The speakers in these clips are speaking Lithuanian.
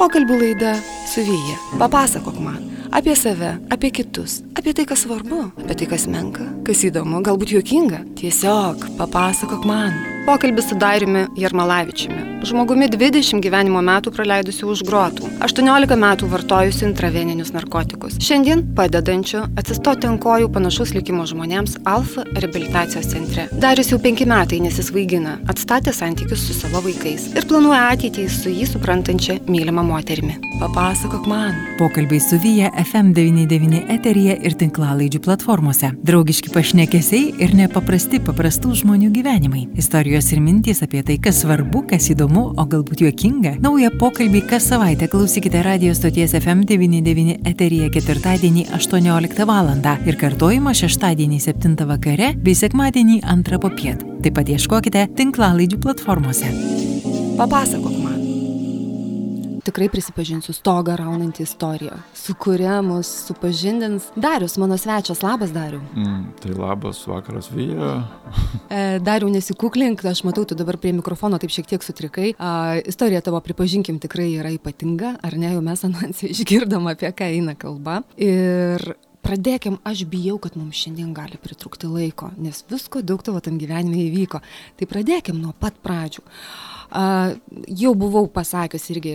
Pokalbių laida su Vyja. Papasakok man apie save, apie kitus, apie tai, kas svarbu, apie tai, kas menka, kas įdomu, galbūt juokinga. Tiesiog papasakok man. Pokalbis su Dairiumi Jarmalavičiumi. Žmogumi 20 gyvenimo metų praleidusiu už grotų, 18 metų vartojusiu intraveninius narkotikus. Šiandien padedančiu atsistoti ant kojų panašus likimo žmonėms Alfa rehabilitacijos centre. Darius jau penki metai nesisvaigina, atstatė santykius su savo vaikais ir planuoja ateitį su jį suprantančia mylimą moterimi. Papasakok man. Pokalbiai su Vyja FM99 eteryje ir tinklalaidžių platformose. Draugiški pašnekesiai ir nepaprasti paprastų žmonių gyvenimai. Istorijos ir mintys apie tai, kas svarbu, kas įdomu, o galbūt juokinga. Naują pokalbį kas savaitę klausykite radio stoties FM99 eteryje ketvirtadienį 18 val. ir kartojimą šeštadienį 7 vakare bei sekmadienį 2 popiet. Taip pat ieškokite tinklalaidžių platformose. Papasakok man. Tikrai prisipažinsiu stogą raunantį istoriją, su kuria mus supažindins Darius, mano svečias. Labas, Dariu. Mm, tai labas vakaras, Vyja. E, Dariu, nesikuklink, aš matau, tu dabar prie mikrofono taip šiek tiek sutrikai. A, istorija tavo, pripažinkim, tikrai yra ypatinga, ar ne, jau mes anonsį išgirdom, apie ką eina kalba. Ir Pradėkim, aš bijau, kad mums šiandien gali pritrūkti laiko, nes visko daug tavo tam gyvenime įvyko. Tai pradėkim nuo pat pradžių. A, jau buvau pasakęs irgi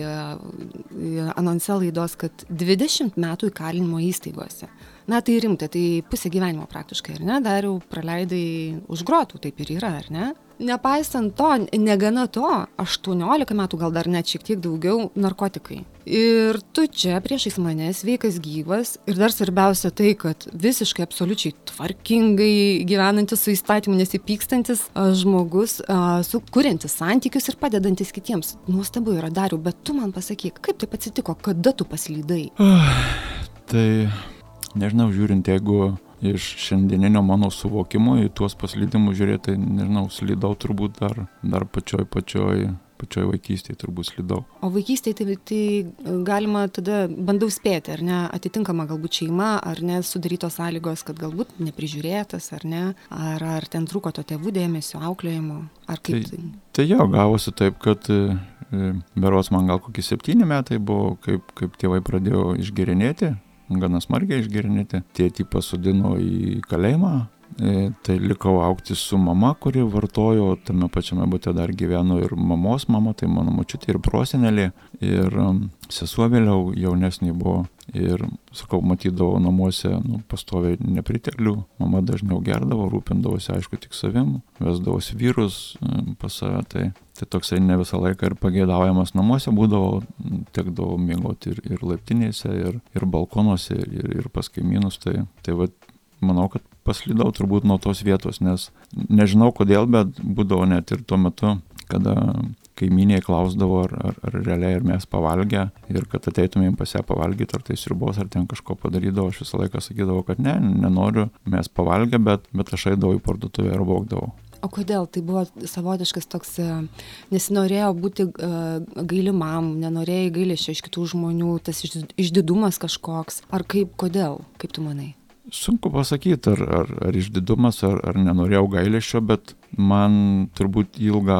anonse laidos, kad 20 metų įkalinimo įstaigose. Na tai rimta, tai pusė gyvenimo praktiškai, ar ne? Dar jau praleidai už grotų, taip ir yra, ar ne? Nepaisant to, negana to, 18 metų, gal dar net šiek tiek daugiau, narkotikai. Ir tu čia priešais mane sveikas gyvas ir dar svarbiausia tai, kad visiškai absoliučiai tvarkingai gyvenantis su įstatymu nesipykstantis žmogus, sukūrintis santykius ir padedantis kitiems. Nuostabu yra dariu, bet tu man pasakyk, kaip taip atsitiko, kada tu paslydai? Tai nežinau, žiūrint, jeigu iš šiandieninio mano suvokimo į tuos paslydimus žiūrėti, tai nežinau, slydau turbūt dar, dar pačioj pačioj pačioj vaikystėje turbūt slydau. O vaikystėje tai, tai galima tada, bandau spėti, ar ne, atitinkama galbūt šeima, ar ne, sudarytos sąlygos, kad galbūt neprižiūrėtas, ar ne, ar, ar ten trūko to tėvų dėmesio, auklėjimo, ar kaip tai. Tai jo, gavosi taip, kad e, beros man gal kokie septyni metai buvo, kaip, kaip tėvai pradėjo išgerinėti, gana smarkiai išgerinėti. Tėtį pasodino į kalėjimą, tai likau aukti su mama, kuri vartojo, tame pačiame bute dar gyveno ir mamos mama, tai mano mačiutė ir prosenelė. Ir sesuo vėliau jaunesnė buvo. Ir, sakau, matydavau namuose nu, pastoviai nepriteklių, mama dažniau gerdavo, rūpindavosi, aišku, tik savim, vesdavosi vyrus um, pas save, tai, tai toksai ne visą laiką ir pagėdaujamas namuose būdavo, tekdavo mėgoti ir, ir laiptinėse, ir, ir balkonuose, ir, ir pas kaimynus, tai, tai va, manau, kad paslydau turbūt nuo tos vietos, nes nežinau kodėl, bet būdavo net ir tuo metu, kada kaimynė klausdavo, ar, ar, ar realiai ar mes pavalgę ir kad ateitumėm pas ją pavalgyti, ar tai sriubos, ar ten kažko padarydavo, aš visą laiką sakydavau, kad ne, nenoriu, mes pavalgę, bet, bet aš eidavau į parduotuvę ir vokdavau. O kodėl tai buvo savotiškas toks, nesinorėjo būti uh, gailimam, nenorėjai gailėšio iš kitų žmonių, tas išdidumas kažkoks, ar kaip, kodėl, kaip tu manai? Sunku pasakyti, ar, ar, ar išdidumas, ar, ar nenorėjau gailėšio, bet man turbūt ilgą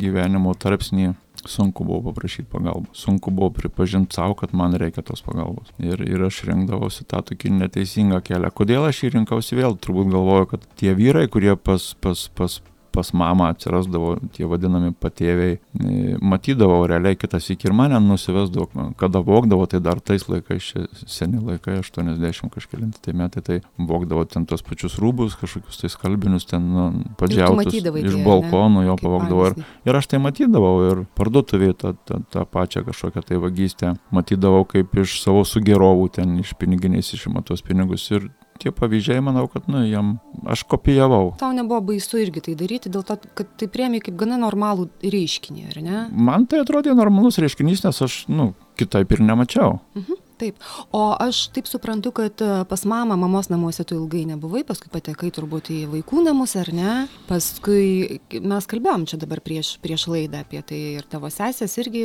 gyvenimo tarpsnį sunku buvo paprašyti pagalbos. Sunku buvo pripažinti savo, kad man reikia tos pagalbos. Ir, ir aš rinkdavausi tą tokį neteisingą kelią. Kodėl aš jį rinkausi vėl? Turbūt galvoju, kad tie vyrai, kurie pas, pas, pas, pas mamą atsirasdavo tie vadinami patėviai, e, matydavau realiai kitas iki ir mane nusivesdavo, kada vokdavo, tai dar tais laikais, seni laikai, 80 kažkėlinti tai metai, tai vokdavo ten tos pačius rūbus, kažkokius tai skalbinius ten nu, padžiautus iš balkonų jo pavokdavo. Ir, ir aš tai matydavau ir parduotuvėje tą, tą, tą pačią kažkokią tai vagystę. Matydavau, kaip iš savo sugerovų ten iš piniginiais išima tuos pinigus ir tie pavyzdžiai, manau, kad, nu, jam aš kopijavau. Tau nebuvo baisu irgi tai daryti, dėl to, kad tai priemi kaip gana normalų reiškinį, ar ne? Man tai atrodė normalus reiškinys, nes aš, nu, kitaip ir nemačiau. Mhm. Taip. O aš taip suprantu, kad e, pas mamą, mamos namuose tu ilgai nebuvai, paskui patekai turbūt į vaikų namus, ar ne? Paskui mes kalbėjom čia dabar prieš, prieš laidą apie tai ir tavo sesės irgi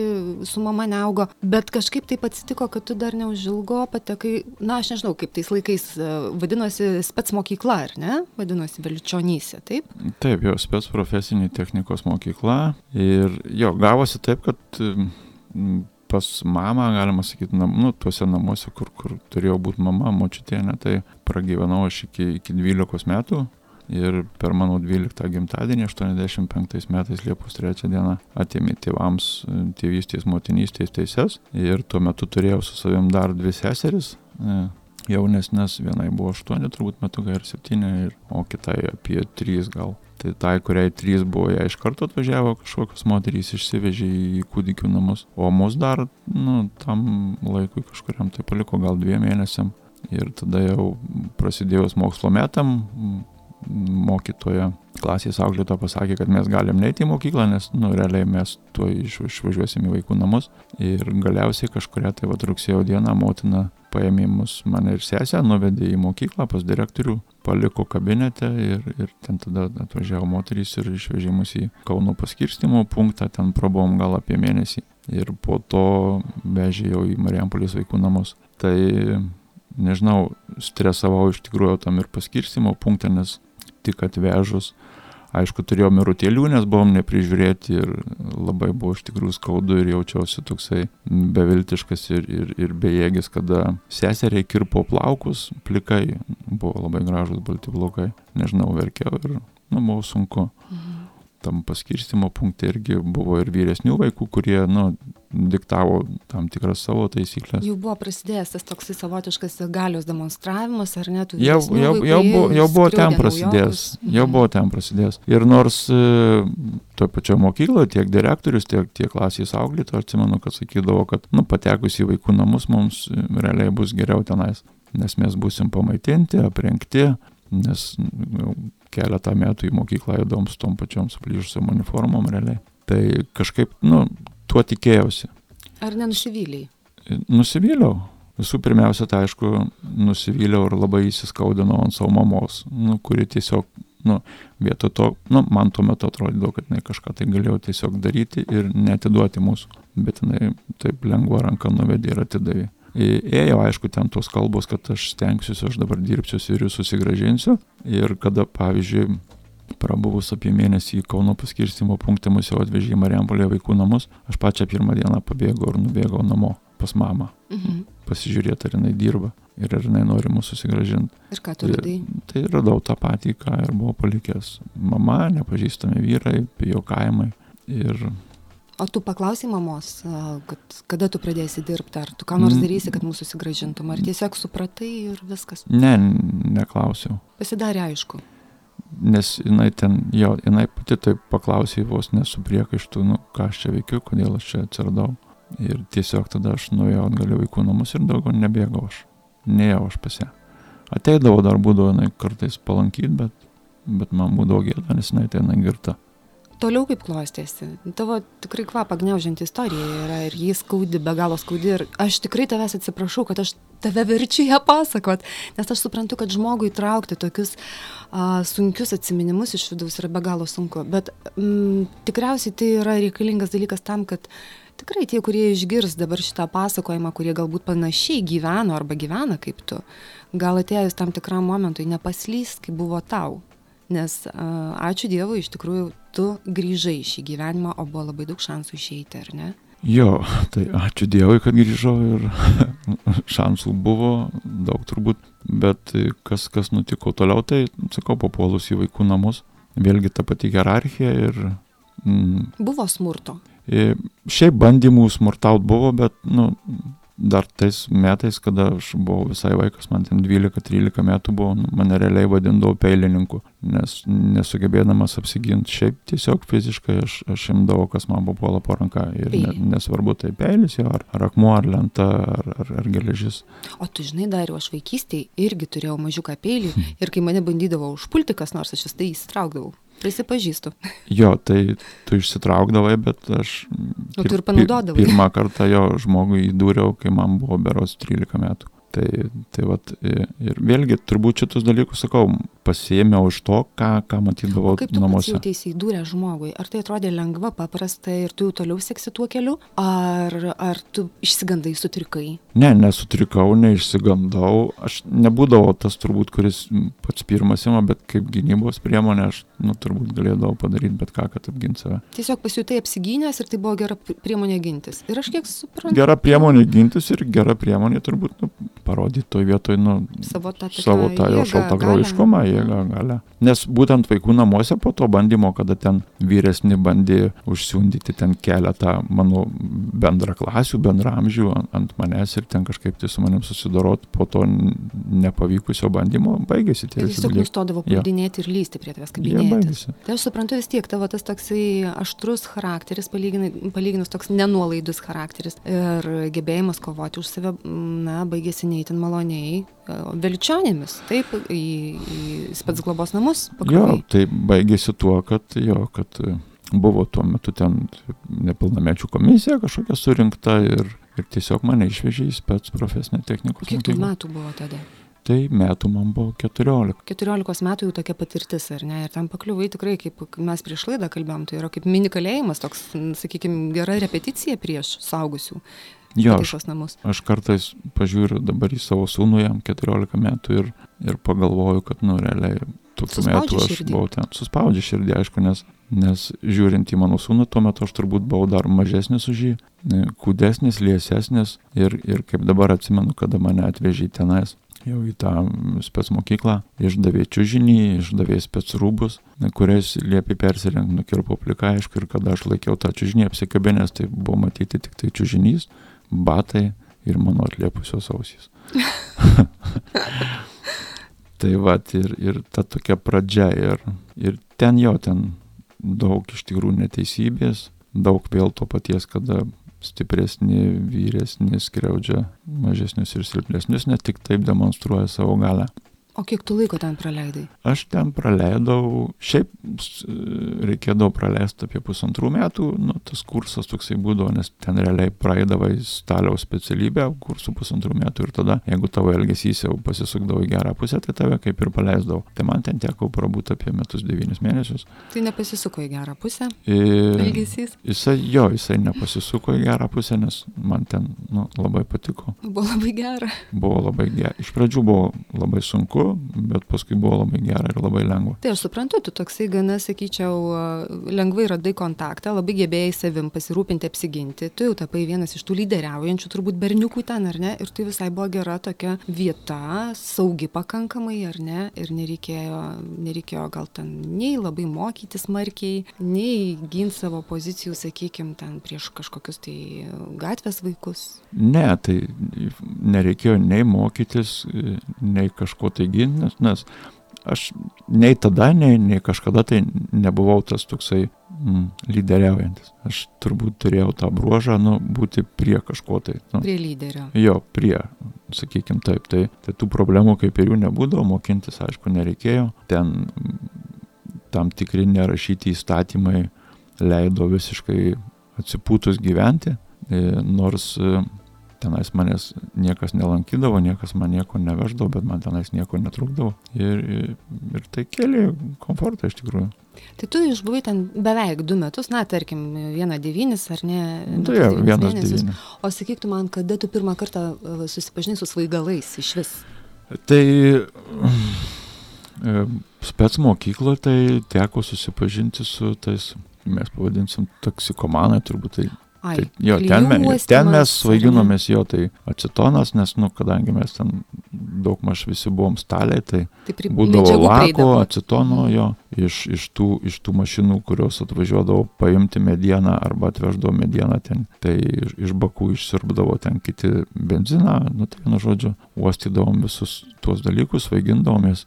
su mama neaugo, bet kažkaip taip atsitiko, kad tu dar neužilgo patekai, na, aš nežinau, kaip tais laikais e, vadinosi spets mokykla, ar ne? Vadinosi Veličionysė, taip? Taip, jo, spets profesinė technikos mokykla ir jo, gavosi taip, kad pas mamą, galima sakyti, nam, nu, tuose namuose, kur, kur turėjo būti mama, močiutėnė, tai pragyvenau aš iki, iki 12 metų. Ir per mano 12 gimtadienį 85 metais Liepos 3 dieną atėmė tėvams tėvystės, motinystės teises. Ir tuo metu turėjau su savim dar dvi seseris, e, jaunesnės, vienai buvo 8 turbūt metukai ir 7, ir, o kitai apie 3 gal. Tai tai, kuriai 3 buvo, ją iš karto atvažiavo kažkokios moterys išsivežė į kūdikių namus, o mus dar, nu, tam laikui kažkuriam tai paliko gal dviem mėnesiam. Ir tada jau prasidėjus mokslo metam, mokytoja klasės auklėtoja pasakė, kad mes galim neiti į mokyklą, nes, nu, realiai mes tuo iš, išvažiuosim į vaikų namus. Ir galiausiai kažkuria tai va rugsėjo dieną motina paėmė mus, mane ir sesę, nuvedė į mokyklą pas direktorių, paliko kabinete ir, ir ten tada atvažiavo moterys ir išvežė mus į Kauno paskirstimo punktą, ten prabuvom gal apie mėnesį. Ir po to vežė jau į Marijampolės vaikų namus. Tai nežinau, stresavau iš tikrųjų tam ir paskirstimo punktą, nes tik atvežus. Aišku, turėjom ir rutėlių, nes buvom neprižiūrėti ir labai buvo iš tikrųjų skaudu ir jaučiausi toksai beviltiškas ir, ir, ir bejėgis, kada seseriai kirpo plaukus, plikai, buvo labai gražus balti plaukai, nežinau, verkiau ir, nu, buvo sunku. Mhm tam paskirstimo punkte irgi buvo ir vyresnių vaikų, kurie, nu, diktavo tam tikras savo taisyklės. Jau buvo prasidėjęs tas toksai savotiškas galios demonstravimas, ar net? Jau, jau, jau, buvo, jau buvo ten prasidėjęs. Jau mhm. buvo ten prasidėjęs. Ir nors e, toje pačioje mokykloje tiek direktorius, tiek, tiek klasės auklėtojai, atsimenu, kad sakydavo, kad, nu, patekus į vaikų namus mums e, realiai bus geriau tenais, nes mes busim pamaitinti, aprengti, nes nu, keletą metų į mokyklą įdom su tom pačiom suplyžusiam uniformom realiai. Tai kažkaip, nu, tuo tikėjausi. Ar nenusivyliai? Nusivyliau. Visų pirmiausia, tai aišku, nusivyliau ir labai įsiskaudinau ant savo mamos, nu, kuri tiesiog, nu, vietoj to, nu, man tuo metu atrodydavo, kad jinai kažką tai galėjo tiesiog daryti ir netiduoti mūsų, bet jinai taip lengva ranka nuvedė ir atidavė. Ėjo, aišku, ten tos kalbos, kad aš stengsiuosi, aš dabar dirbsiuosi ir jūs susigražinsiu. Ir kada, pavyzdžiui, prabuvus apie mėnesį į Kauno paskirstimo punktą mus jau atvežė į Mariampolę vaikų namus, aš pačią pirmą dieną pabėgau ir nubėgau namo pas mamą. Mhm. Pasižiūrėti, ar jinai dirba ir ar jinai nori mūsų susigražinti. Ir ką tu radai? Tai, radau tą patį, ką ir buvo palikęs. Mama, nepažįstami vyrai, pijokavimai. Ir O tu paklausai mamos, kad kada tu pradėsi dirbti, ar tu ką nors darysi, kad mūsų susigražintum, ar tiesiog supratai ir viskas? Ne, neklausiau. Pasidarė aišku. Nes jinai ten, jo, jinai pati taip paklausė vos nesupriekaištų, nu ką aš čia veikiu, kodėl aš čia atsiradau. Ir tiesiog tada aš nuėjau atgal į vaikų namus ir daugiau nebėgau aš. Nejau aš pas ją. Ateidavo dar būdavo jinai kartais palankyti, bet, bet man būdavo gėda, nes jinai ten girta toliau kaip klostėsi? Tavo tikrai kvapą gniaužianti istorija yra ir ji skaudi be galo skaudi ir aš tikrai tavęs atsiprašau kad aš tave verčiu ją pasakot nes aš suprantu kad žmogui traukti tokius a, sunkius atsiminimus iš vidaus yra be galo sunku. Bet m, tikriausiai tai yra reikalingas dalykas tam kad tikrai tie kurie išgirs dabar šitą pasakojimą kurie galbūt panašiai gyveno arba gyvena kaip tu gal atėjus tam tikram momentui nepaslys kaip buvo tau nes ačiū Dievui, iš tikrųjų, tu grįžai į šį gyvenimą, o buvo labai daug šansų išeiti, ar ne? Jo, tai ačiū Dievui, kad grįžau ir šansų buvo daug turbūt, bet kas, kas nutiko toliau, tai, sakau, papuolus į vaikų namus, vėlgi ta pati hierarchija ir... Mm, buvo smurto. Šiaip bandymų smurtaut buvo, bet, nu, dar tais metais, kada aš buvau visai vaikas, man ten 12-13 metų buvo, nu, mane realiai vadindavo peilininku, nes nesugebėdamas apsiginti šiaip tiesiog fiziškai aš, aš imdavau, kas man papuola po ranką ir ne, nesvarbu tai peilis jo, ar, ar akmuo, ar lenta, ar, ar, ar geležis. O tu žinai, dar aš vaikystėje irgi turėjau mažiuką peilį ir kai mane bandydavo užpulti kas nors, aš vis tai įsitraukdavau. Prisipažįstu. Jo, tai tu išsitraukdavai, bet aš... O tu ir panaudodavai. Pirmą kartą jo žmogui įdūriau, kai man buvo beros 13 metų. Tai, tai vat, ir vėlgi, turbūt šitus dalykus, sakau, pasiėmiau iš to, ką, ką matydavau O kaip tu pats namuose. jautėsi įdūrę žmogui? Ar tai atrodė lengva, paprasta ir tu jau toliau seksi tuo keliu? Ar, ar tu išsigandai, sutrikai? Ne, nesutrikau, neišsigandau. Aš nebūdavau tas turbūt, kuris pats pirmas ima, bet kaip gynybos priemonė aš, nu, turbūt galėdavau padaryti bet ką, kad apginti save. Tiesiog pasijutai apsigynęs ir tai buvo gera priemonė gintis. Ir aš kiek suprantu. Gera priemonė gintis ir gera priemonė turbūt nu, parodyti toj vietoj, nu, Savo tą, savo tą jėgą, šaltakraujiškumą, jėgą, galę. Nes būtent vaikų namuose po to bandymo, kada ten vyresni bandė užsiundyti ten keletą mano bendraklasių, bendramžių ant, ant manęs ir ten kažkaip tai su manim susidorot, po to nepavykusio bandymo baigėsi tie visi tiesiog nustodavo Jo. puldinėti ir lysti prie tavęs kabinėtis. Tai aš suprantu vis tiek, tavo tas toksai aštrus charakteris, palyginus toks nenuolaidus charakteris ir gebėjimas kovoti už save, na, baigėsi neįtin maloniai, veličionėmis, taip, į, į spets globos namus Jo, pakliuvai. tai baigėsi tuo, kad jo, kad e, buvo tuo metu ten nepilnamečių komisija kažkokia surinkta ir, ir tiesiog mane išvežė į spets profesinę technikos Kiek tų metų buvo tada? Tai metų man buvo 14. 14 metų jau tokia patirtis, ar ne? Ir ten pakliuvai tikrai, kaip mes prieš laidą kalbėjom, tai yra kaip mini kalėjimas, toks, sakykime, gera repeticija prieš saugusių Jo, aš, pataisos namus. aš kartais pažiūriu dabar į savo sūnų, jam 14 metų ir, ir pagalvoju, kad, nu, realiai, tokiu metu aš širdį. buvau ten. Suspaudžia širdį, aišku, nes, nes žiūrint į mano sūnų, tuo metu aš turbūt buvau dar mažesnis už jį, e, kūdesnis, liesesnis ir, ir kaip dabar atsimenu, kada mane atvežė tenais jau į tą spec mokyklą, išdavė čiužinį, išdavė spec rūbus, kuriais liepė persirengti, nukirpo pliką, aišku, ir kada aš laikiau tą čiužinį apsikabinęs, tai buvo matyti tik tai čiužinys, batai ir mano atliepusios ausys. tai va, ir, ir ta tokia pradžia, ir, ir ten jo, ten daug iš tikrųjų neteisybės, daug vėl to paties, kada stipresni, vyresni skriaudžia mažesnius ir silpnesnius, ne tik taip demonstruoja savo galę. O kiek tu laiko ten praleidai? Aš ten praleidau, šiaip reikėdavo praleisti apie pusantrų metų, nu, tas kursas toksai būdavo, nes ten realiai praeidavai staliaus specialybę, kursų pusantrų metų ir tada, jeigu tavo elgesys jau pasisukdavo į gerą pusę, tai tave kaip ir paleisdavo. Tai man ten teko prabūti apie metus devynis mėnesius. Tai nepasisuko į gerą pusę. Ir Elgesys jisai, jo, jisai nepasisuko į gerą pusę, nes man ten nu, labai patiko. buvo labai gera. Buvo labai gera. Iš pradžių buvo labai sunku, bet paskui buvo labai gera ir labai lengva. Tai aš suprantu, tu toksai gana, sakyčiau, lengvai radai kontaktą, labai gebėjai savim pasirūpinti, apsiginti. Tu jau tapai vienas iš tų lyderiaujančių turbūt berniukų ten, ar ne? Ir tai visai buvo gera tokia vieta, saugi pakankamai, ar ne? Ir nereikėjo, nereikėjo gal ten nei labai mokyti smarkiai, nei ginti savo pozicijų, sakykime, ten prieš kažkokius tai gatvės vaikus. Ne, tai nereikėjo nei mokytis, nei kažko tai ginti, nes, nes aš nei tada, nei, nei kažkada tai nebuvau tas toksai mm, lyderiaujantis. Aš turbūt turėjau tą bruožą, nu, būti prie kažko tai. Nu, Prie lyderio. Jo, prie, sakykim taip, tai, tai tų problemų kaip ir jų nebūdavo, mokintis aišku nereikėjo, ten mm, tam tikri nerašyti įstatymai leido visiškai atsipūtus gyventi, e, nors e, tenais manęs niekas nelankydavo, niekas man nieko neveždavo, bet man tenais nieko netrukdavo ir, ir, ir tai kėlė komfortą iš tikrųjų. Tai tu išbuvai ten beveik du metus, na, tarkim, vieną devynis ar ne? Nu, Tai devynis vienas devynis. O sakyk tu man, kada tu pirmą kartą e, susipažinai su svaigalais iš vis? Tai e, spec mokykloje tai teko susipažinti su tais, mes pavadinsim, toksikomanai turbūt. Tai, Ai, tai, jo, ten, me, ten mes svaiginomės jo, tai acetonas, nes, nu, kadangi mes ten daug maž visi buvom staliai, tai Tai pri- būdavo lako, acetono Mhm. jo, iš, iš, tų, iš tų mašinų, kurios atvažiuodavo paimti medieną arba atveždavo medieną ten, tai iš, iš bakų išsirbdavo ten kiti benziną, nu tai vienu žodžiu, uostydavom visus tuos dalykus, vaigindavomės.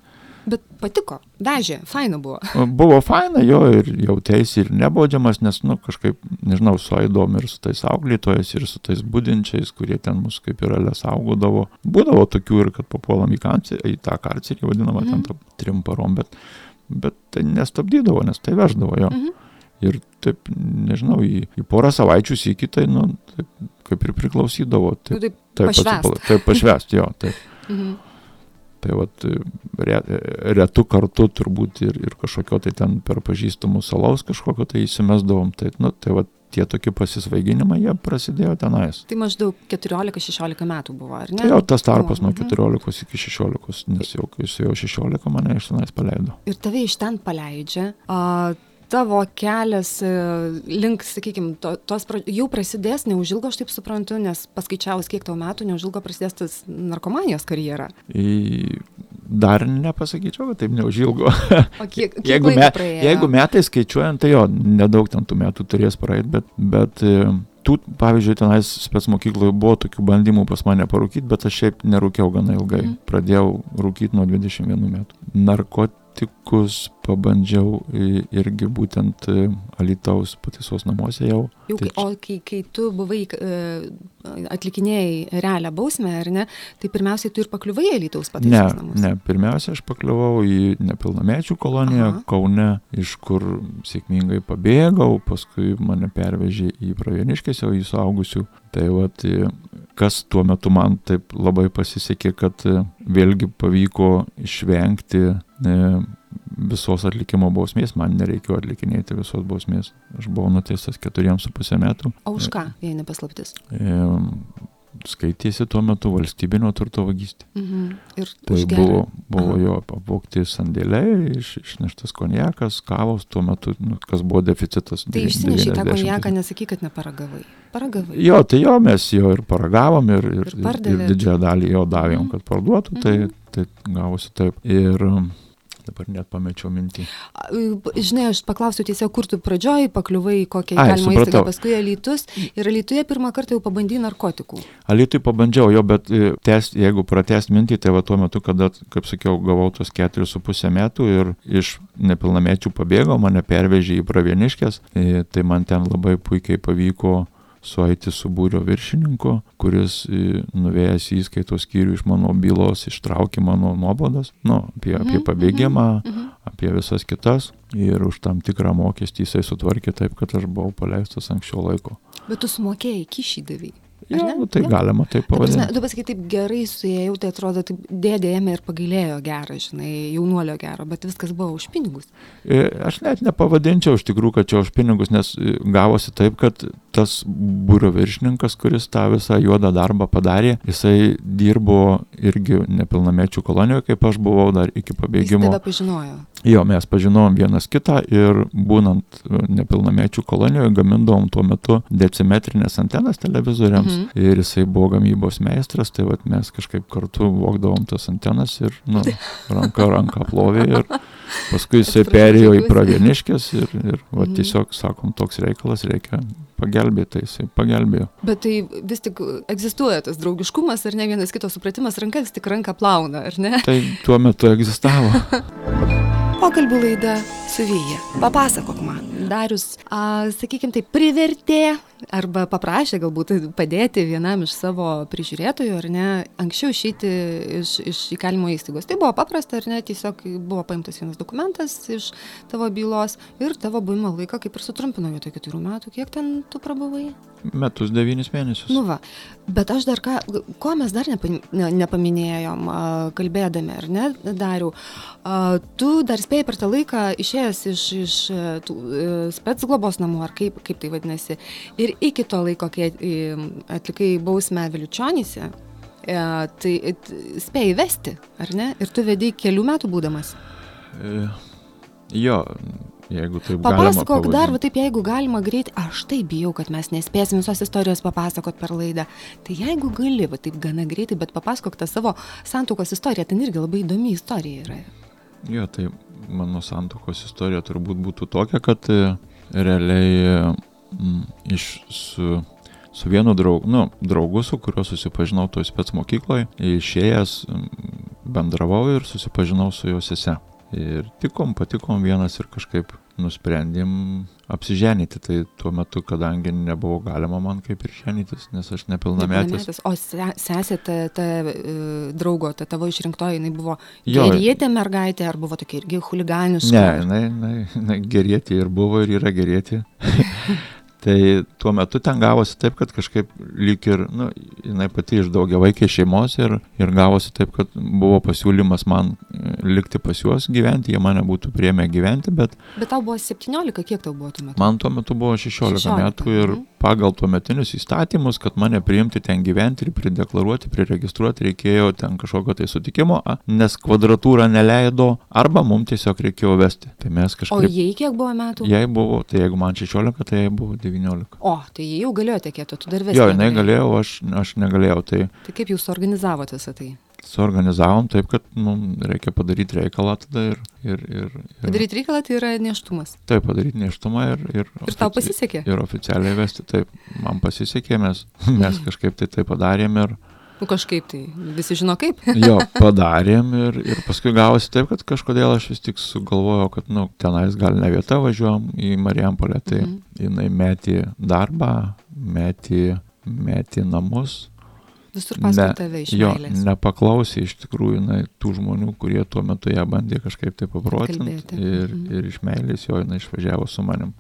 Bet patiko, vežė, faina buvo. Buvo faina jo ir jautėsi ir nebaudžiamas, nes, nu, kažkaip, nežinau, suaidom ir su tais auklėtojais, ir su tais būdinčiais, kurie ten mus kaip ir ale saugodavo. Būdavo tokių ir, kad papuolam į, kancį, į tą karcerį, vadinamą, Mhm. ten tom trim parom, bet, bet tai nestabdydavo, nes tai veždavo jo. Mhm. Ir taip, nežinau, į, į porą savaičių į kitai, nu, taip, kaip ir priklausydavo. Taip, taip taip, Pašvęst. atsipala- taip pašvest, jo, taip. Mhm. Tai vat re, retų kartu turbūt ir, ir kažkokio tai ten per pažįstamų salaus kažkokio tai įsimesdavom. Tai, nu, tai vat tie tokie pasisvaiginimai, jie prasidėjo tenais. Tai maždaug 14-16 metų buvo, ar ne? Tai jo tas tarpas nuo Mhm. 14 iki 16, nes jau kai su jau 16 mane iš tenais paleido. Ir tave iš ten paleidžia. A, tavo kelias e, link, sakykime, to, tos jau prasidės, neužilgo, aš taip suprantu, nes paskaičiavus, kiek tau metų, neužilgo prasidės tas narkomanijos karjera. Į, dar nepasakyčiau, kad taip neužilgo. O kiek, kiek jeigu, me, praėjo? jeigu metai skaičiuojant, tai jo, nedaug ten tų metų turės praeiti, bet, bet e, tų, pavyzdžiui, tenais spets mokykloje buvo tokių bandymų pas mane parūkyti, bet aš šiaip nerūkiau gana ilgai. Mhm. Pradėjau rūkyti nuo 21 metų. Narkotikus pabandžiau irgi būtent e, Alitaus pataisos namuose jau. Kai, tai- o kai, kai tu buvai e, atlikinėjai realią bausmę, ar ne, tai pirmiausiai tu ir pakliuvai į Lytaus Ne, pataisos namus. ne, pirmiausia, aš pakliuvau į nepilnamečių koloniją Aha. Kaune, iš kur sėkmingai pabėgau, paskui mane pervežė į Pravieniškės jau į suaugusių. Tai vat, e, kas tuo metu man taip labai pasisekė, kad vėlgi pavyko išvengti visos atlikimo bausmės, man nereikėjo atlikinėti visos bausmės. Aš buvau nuteistas keturiems su pusę metų. O už ką, jei nepaslaptis? E, skaitėsi tuo metu valstybinio turto vagystė. Mhm. Ir Tai buvo, buvo Aha. jo apvokti sandėliai, iš, išneštas konjakas, kavos, tuo metu, nu, kas buvo deficitas. Tai išsinešiai tą 90. konjaką, nesakyk, kad neparagavai. Paragavai. Jo, tai jo, mes jo ir paragavom ir, ir, Ir ir, didžiąją dalį jo davėm, Mhm. kad parduotų, tai, Mhm. tai gavosi taip. Ir dabar net pamečiau mintį. Žinai, aš paklausiu tiesiog, kur tu pradžioj pakliuvai, kokią galima įstaigą, paskui Alytus. Ir Alytuje pirmą kartą jau pabandai narkotikų. Alitui pabandžiau jo, bet e, tęst, jeigu pratest mintį, tai va tuo metu, kada, kaip sakiau, gavau tos keturis su pusę metų ir iš nepilnamečių pabėgau, mane pervežė į pravieniškės, e, tai man ten labai puikiai pavyko sueiti su būrio viršininku, kuris e, nuvėjęs į įskaitos skyrių iš mano bylos ištraukė mano nuobodas, nu, apie, apie Mhm, pabėgimą, Mhm. apie visas kitas ir už tam tikrą mokestį jisai sutvarkė taip, kad aš buvau paleistas anksčiau laiko. Bet tu sumokėjai kyšį davai. Ja, ne? nu, tai Jo. galima taip Ta prasme, pavadinti. tu pasakai, taip gerai suėjau, tai atrodo, taip dėdė ėmė ir pagailėjo gerą, žinai, jaunuolio gero, bet viskas buvo už pinigus. E, Aš net nepavadinčiau iš tikrųjų, kad čia už pinigus, nes e, gavosi taip, kad tas būrio viršininkas, kuris tą visą juodą darbą padarė, jisai dirbo irgi nepilnamečių kolonijoje, kaip aš buvau dar iki Jis pabėgimo. tave pažinojo. Jo, mes pažinom vienas kitą ir būnant e, nepilnamečių kolonijoje gamindavom tuo metu decimetrinės antenas televizoriams Mhm. ir jisai buvo gamybos meistras, tai vat mes kažkaip kartu vokdavom tas antenas ir nu, ranka ranką plovė ir paskui jisai perėjo į pravieniškės ir, ir va, Mhm. tiesiog, sakom, toks reikalas reikia pagelbėti, tai jisai pagelbėjo. Bet tai vis tik egzistuoja tas draugiškumas ar ne vienas kito supratimas, ranka vis tik ranką plauna, ar ne? Tai tuo metu egzistavo. Pokalbių laida su Vyja. Papasakok man. Darius, a, sakykime, tai privertė arba paprašė galbūt padėti vienam iš savo prižiūrėtojų, ar ne, anksčiau išeiti iš, iš įkalimo įstaigos. Tai buvo paprasta, ar ne, tiesiog buvo paimtas vienas dokumentas iš tavo bylos ir tavo buvimo laiką kaip ir sutrumpino vietoj keturių metų. Kiek ten tu prabuvai? Metus devynis mėnesius. Nu va, bet aš dar ką, ko mes dar nepa, ne, nepaminėjom, kalbėdami, ar ne, Dariu, a, tu dar spėjai per tą laiką išėjęs iš, iš e, tų e, spets globos namų, ar kaip, kaip tai vadinasi, ir iki to laiko, kai e, atlikai bausmę Viliučionyse, tai spėjai vesti, ar ne, ir tu vedai kelių metų būdamas. E, Jo, jeigu taip galima. Papasakok dar, va taip, jeigu galima greitai, aš taip bijau, kad mes nespėsim visos istorijos papasakot per laidą. Tai jeigu gali, va taip gana greitai, bet papasakok tą savo santokos istoriją, ten irgi labai įdomi istorija yra. Jo, tai mano santokos istorija turbūt būtų tokia, kad e, realiai m, iš su, su vienu draugu, nu, draugu, su kuriuo susipažinau toj spets mokykloje, išėjęs bendravau ir susipažinau su jo sese. Ir tikom, patikom vienas ir kažkaip nusprendėm apsiženyti. Tai tuo metu, kadangi nebuvo galima man kaip ir ženytis, nes aš nepilnametis. Nepilnametis. O se, sesė, ta, ta e, draugo, ta tavo išrinktoji, jinai buvo gerietė mergaitė, ar buvo tokia irgi huliganiška? Ne, jinai, jinai, jinai gerėti ir buvo ir yra gerėti. tai tuo metu ten gavosi taip, kad kažkaip lyg ir, nu, jinai pati iš daugia vaikiai šeimos ir, ir gavosi taip, kad buvo pasiūlymas man likti pas juos gyventi, jie mane būtų priemę gyventi, bet... Bet tau buvo 17, kiek tau buvo tuo metu? Man tuo metu buvo 16, 16 metų ir mhm. pagal tuometinius įstatymus, kad mane priimti ten gyventi ir prideklaruoti, priregistruoti reikėjo ten kažkokio tai sutikimo, nes kvadratūra neleido arba mums tiesiog reikėjo vesti. Tai mes kažkaip... O jai kiek buvo metų? Jai buvo, tai jeigu man 16, tai jai buvo 19. O, tai jie jau galėjo tekėti, tu dar vesti. Jo, jinai galėjo, aš, aš negalėjau. Tai, tai kaip jūs suorganizavote visą tai? Suorganizavom taip, kad mums reikia padaryti reikalą tada ir... ir, ir, ir padaryti reikalą tai yra neštumas. Taip, padaryti neštumą ir... Ir, ir tau pasisekė? Ir oficialiai vesti, taip, man pasisekė, mes, mes kažkaip tai tai padarėm ir... Nu kažkaip tai, visi žino kaip. jo, padarėm ir, ir paskui gavosi taip, kad kažkodėl aš vis tik sugalvojau, kad, nu, tenais gal ne vieta važiuom į Marijampolę, tai mhm. jinai metė darbą, metė, metė namus. Visur paskui tave iš jo, nepaklausė iš tikrųjų jinai, tų žmonių, kurie tuo metu ją bandė kažkaip tai paprotinti. Ir, mhm. ir iš meilės jo jinai išvažiavo su manim.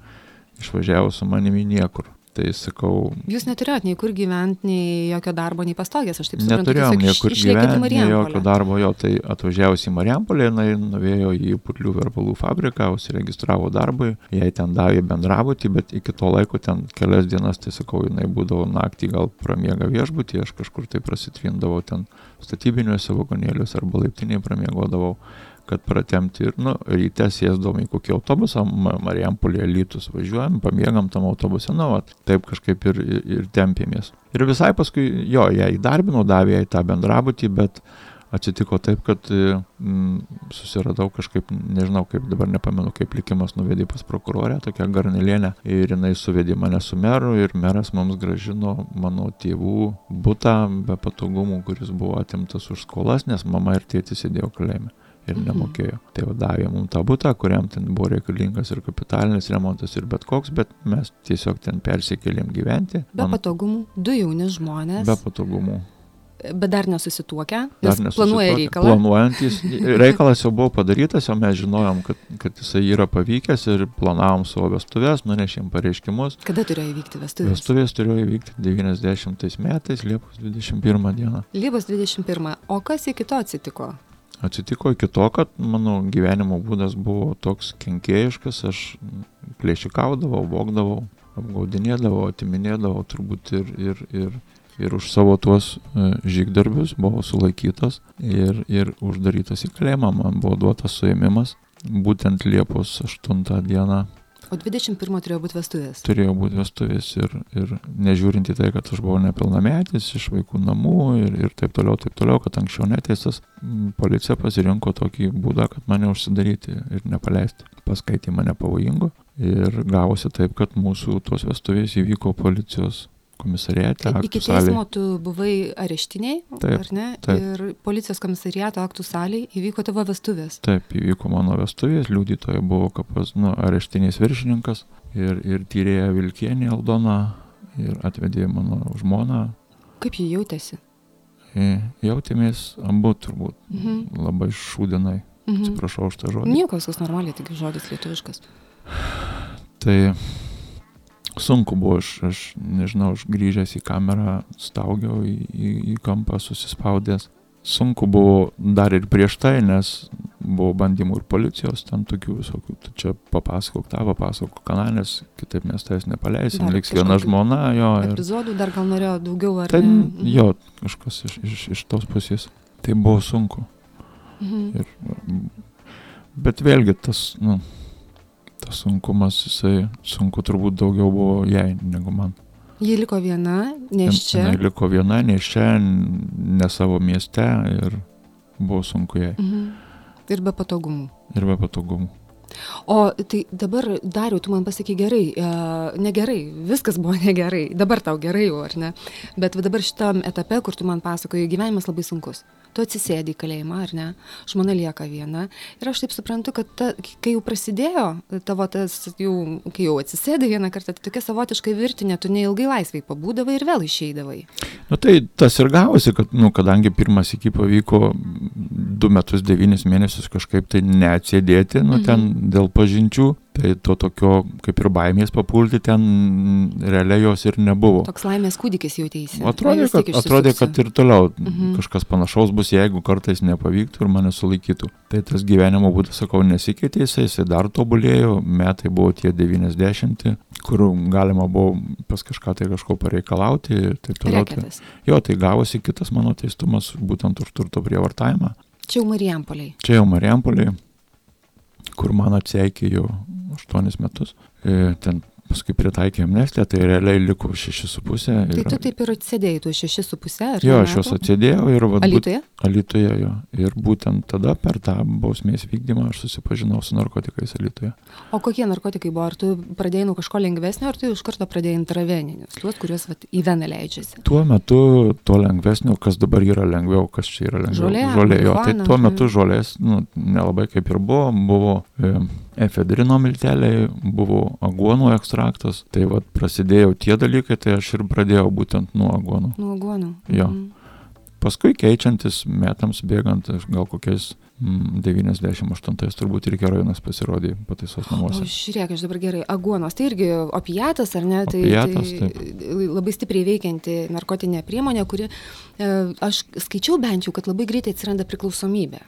Išvažiavo su manimi niekur. Tai sakau. Jūs neturėjot nei kur gyventi, nei jokio darbo, nei pastogės, aš taip suprantu. Neturėjom niekur gyventi, nei jokio darbo, jo, tai atvažiavusi į Marijampolę, jinai nuvėjo į putlių verbalų fabriką, užsiregistravo darbui, jai ten davė bendrabutį, bet iki to laiko ten kelias dienas, tai sakau, jinai būdavo naktį gal pramiega viešbutį, aš kažkur tai prasitvindavau ten statybiniuose vagonėliuose arba laiptiniai pramiegodavau kad pratemti ir, nu, ryte sėsdavom į kokį autobusą, Marijampolė lytus važiuojam, pamiegam tam autobuse, nu, va, taip kažkaip ir, ir, tempėmės. Ir visai paskui, jo, ją įdarbinau, davė jai tą bendrabutį, bet atsitiko taip, kad mm, susiradau kažkaip, nežinau, kaip dabar nepamenu, kaip likimas nuvedė pas prokurorę, tokia garnelienė, ir jinai suvedė mane su meru ir meras mums gražino mano tėvų būtą be patogumų, kuris buvo atimtas už skolas, nes mama ir tėtis sėdėjo kalėjime ir Mhm. nemokėjo. Tai va davė mums tą būtą, kuriam ten buvo reikalingas ir kapitalinis remontas ir bet koks, bet mes tiesiog ten persikėlėm gyventi. Be Man, patogumų, du jauni žmonės. Be patogumų. Bet dar nesusituokę, Dar nes planuoja nesusituokę. reikalą. Planuojantis. Reikalas jau buvo padarytas, jau mes žinojom, kad, kad jisai yra pavykęs ir planavom savo vestuvės, nunešėm pareiškimus. Kada turėjo įvykti vestuvės? Vestuvės turėjo įvykti 90 metais, Liepos 21 dieną. Liepos 21. O kas iki to atsitiko? Atsitiko iki to, kad mano gyvenimo būdas buvo toks kenkėjiškas, aš plėšikaudavau, vogdavau, apgaudinėdavau, atiminėdavau turbūt ir, ir, ir, ir už savo tuos e, žygdarbius buvau sulaikytas ir, ir uždarytas į kalėjimą, man buvo duotas suėmimas, būtent Liepos 8 dieną O 21 turėjo būti vestuvės. turėjo būti vestuvės ir, ir nežiūrint į tai, kad aš buvau nepilnametis iš vaikų namų ir, ir taip toliau, taip toliau, kad anksčiau neteistas, policija pasirinko tokį būdą, kad mane užsidaryti ir nepaleisti. Paskaitė mane pavojingo ir gavosi taip, kad mūsų tos vestuvės įvyko policijos komisariate. Iki teismo tu buvai areštiniai, Taip, ar ne? taip. Ir policijos komisariato aktų salėje įvyko tavo vestuvės. Taip, įvyko mano vestuvės, liudytoja buvo kapas, nu, areštinis viršininkas ir, ir tyrėja Vilkienė Aldona ir atvedė mano žmoną. Kaip jie jautėsi? E, Jautėmės abu turbūt Mhm. labai šūdinai, Mhm. atsiprašau už tą žodį. Nieko, viskas normaliai, tik žodis lietuviškas. Tai sunku buvo, aš, aš nežinau, aš grįžęs į kamerą, staugiau į, į, į kampą susispaudęs. Sunku buvo dar ir prieš tai, nes buvo bandymų ir policijos, ten tokių visokių, tu čia papasakok tą, papasakok kanalės, kitaip mes tavęs nepaleisim, Dar liks viena žmona, jo. Ir, Epizodų dar gal norėjo daugiau ar tai, ne? Jo, kažkas iš, iš, iš tos pusės. Tai buvo sunku. Mhm. Ir, bet vėlgi tas, nu, tas sunkumas, jisai sunku turbūt daugiau buvo jai negu man. Ji liko viena, nes čia. Jis liko viena, ne čia, ne savo mieste ir buvo sunku jai. Mhm. Ir be patogumų. Ir be patogumų. O tai dabar, Dariu, tu man pasaky gerai, e, negerai, viskas buvo negerai, dabar tau gerai jau, ar ne? Bet dabar šitam etape, kur tu man pasakoji, gyvenimas labai sunkus. Tu atsisėdi į kalėjimą, ar ne? Žmona lieka viena. Ir aš taip suprantu, kad ta, kai jau prasidėjo tavo tas, jau, kai jau atsisėdi vieną kartą, tai tokia savotiškai virtinė, tu neilgai laisvai pabūdavai ir vėl išeidavai. Nu tai tas ir gavosi, kad, nu, kadangi pirmas iki pavyko du metus devynis mėnesius kažkaip tai neatsėdėti, nu ten Mhm. dėl pažinčių, tai to tokio kaip ir baimės papulti ten realiai jos ir nebuvo. Toks laimės kūdikis jautėsi. Atrodė, kad, atrodė, kad ir toliau Mhm. kažkas panašaus bus, jeigu kartais nepavyktų ir mane sulaikytų. Tai tas gyvenimo būdas, sakau, nesikeitė, jisai, dar tobulėjo, metai buvo tie 90, kur galima buvo pas kažką tai kažko pareikalauti ir taip toliau. Tai, Reketas. jo, tai gavosi kitas mano teistumas būtent už turto prievartavimą. Čia jau Marijampoliai. Čia jau Marijampolė, kur man atseikėjo 8 metus. E, ten paskui pritaikė amnestiją, tai realiai liko 6,5. Tai tu taip ir atsėdėjai su pusė, ar Jo, ne aš juos metų? atsidėjau ir vat, būt, Alytuje? Alytuje jo. Ir būtent tada per tą bausmės vykdymą aš susipažinau su narkotikais Alytuje. O kokie narkotikai buvo? Ar tu pradėjai nuo kažko lengvesnio, ar tu iš karto pradėjai intraveninius, tuos, kuriuos vat, į veną leidžiasi? Tuo metu to lengvesnio, kas dabar yra lengviau, kas čia yra lengviau. Žolė, žolė jo. Tai tuo metu žolės nu, nelabai kaip ir buvo. Buvo e, efedrino milteliai, buvo aguonų ekstraktas. Tai vad prasidėjo tie dalykai, tai aš ir pradėjau būtent nuo aguonų. Nuo aguonų. Jo. Mhm. Paskui keičiantis metams bėgant, gal kokiais mm, 98 turbūt ir heroinas pasirodė pataisos O namuose. žiūrėk, aš dabar gerai. Aguonos, tai irgi opiatas, ar ne? Tai, Opiatas, tai labai stipriai veikianti narkotinė priemonė, kuri, e, aš skaičiau bent jau, kad labai greitai atsiranda priklausomybė.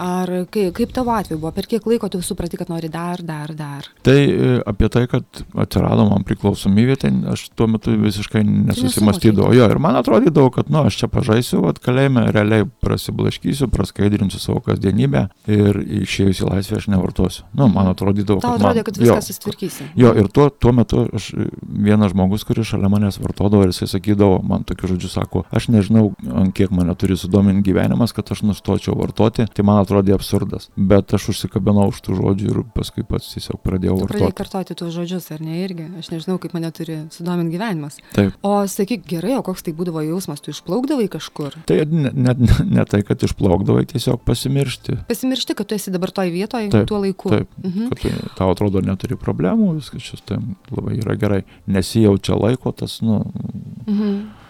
Ar kai, kaip tavo atveju buvo, per kiek laiko tu suprati, kad nori dar, dar, dar? Tai e, apie tai, kad atsirado man priklausomybė, tai aš tuo metu visiškai nesusimastydavau. Jo, ir man atrodydavo, kad, nu, aš čia pažaisiu, kad kalėjime realiai prasiblaškysiu, praskaidrinsiu savo kasdienybę ir išėjus į laisvę aš nevartosiu. Nu, man atrodydavo, Tau kad... atrodė, man, kad viską susitvarkysi. Jo, ir tuo, tuo metu aš, vienas žmogus, kuris šalia manęs vartodavo ir jisai sakydavo, man tokiu žodžiu sako, aš nežinau, kiek mane turi sudominti gyvenimas, kad aš nustočiau vartoti, tai man atrodė absurdas. Bet aš užsikabinau už tų žodžių ir paskui pats tiesiog pradėjau Tu pradėjai vartoti. kartoti tuos žodžius, ar ne irgi? Aš nežinau, kaip mane turi sudominti gyvenimas. Taip. O sakyk, gerai, o koks tai būdavo jausmas, tu išplaukdavai kažkur? Tai net ne, ne, ne tai, kad išplaukdavai, tiesiog pasimiršti. Pasimiršti, kad tu esi dabar toj vietoje, Taip, tuo laiku. taip. Mhm. Kad tai, tau atrodo neturi problemų, viskas šis tam labai yra gerai. Nesijaučia laiko tas, nu, Mhm.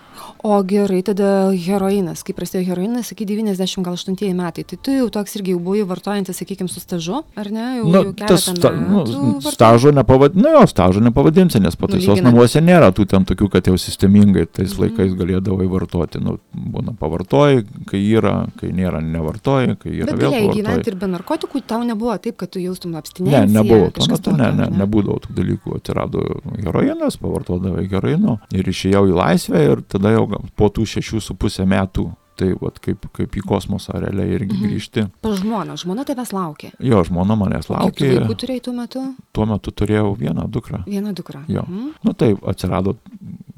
O gerai, tada heroinas. Kai prasidėjo heroinas, sakai, 98 metai. Tai tu jau toks irgi jau buvai vartojantis, sakykime, su stažu, ar ne? Jau, nu, jau tas sta, nu, stažo nepavadinsi, nu jo, stažo nepavadinsi, nes pataisos namuose nėra tų ten tokių, kad jau sistemingai tais Mhm. laikais galėdavai vartoti. Nu, būna pavartoji, kai yra, kai nėra nevartoji, kai yra Bet vėl galėjai gyventi ir be narkotikų, tau nebuvo taip, kad tu jaustum Ne, abstinenciją. nebuvo, tuo metu ne, ne, ar nebūdavo tų dalykų. Atsirado heroinas, pavartodavai heroino ir išėjau į laisvę ir tada jau gal po tų šešių su pusę metų, tai vat, kaip, kaip į kosmosą realiai irgi Mhm. grįžti. Pas žmoną, žmona tavęs laukė. Jo, žmona manęs Kiek tu laukė, vaikų turėjai tuo metu? tuo metu turėjau vieną dukrą. Vieną dukrą. Jo. Mhm. Nu taip, atsirado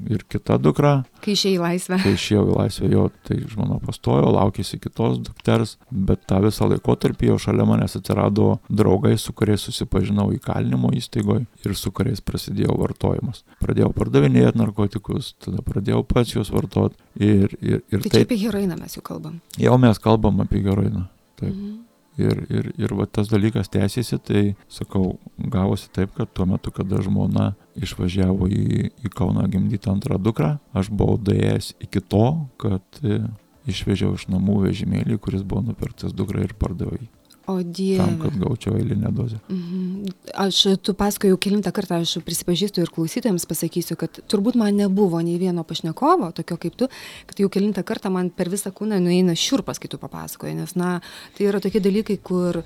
ir kita dukra, Kai išėjai į laisvę. kai išėjau į laisvę jo, tai žmona pastojo, laukėsi kitos dukters, bet tą visą laikotarpį jau šalia manęs atsirado draugai, su kuriais susipažinau įkalinimo įstaigoje ir su kuriais prasidėjo vartojimas. Pradėjau pardavinėti narkotikus, tada pradėjau pats juos vartoti ir, ir, ir Tai čia taip apie heroiną mes jau kalbam. jau mes kalbam apie heroiną. Taip. Mhm. Ir, ir, ir va tas dalykas tęsiasi, tai sakau, gavosi taip, kad tuo metu, kada žmona išvažiavo į, į Kauną gimdyti antrą dukrą, aš buvau daėjęs iki to, kad e, išvežiau iš namų vežimėlį, kuris buvo nupirktas dukrai ir pardaviau jį. O Tam, dieve. kad gaučiau eilinę dozę. Mhm. Aš tu pasakojau kilintą kartą, aš prisipažįstu ir klausytojams pasakysiu, kad turbūt man nebuvo nei vieno pašnekovo, tokio kaip tu, kad jau kilintą kartą man per visą kūną nueina šiurpas, kai tu papasakoji, nes, na, tai yra tokie dalykai, kur,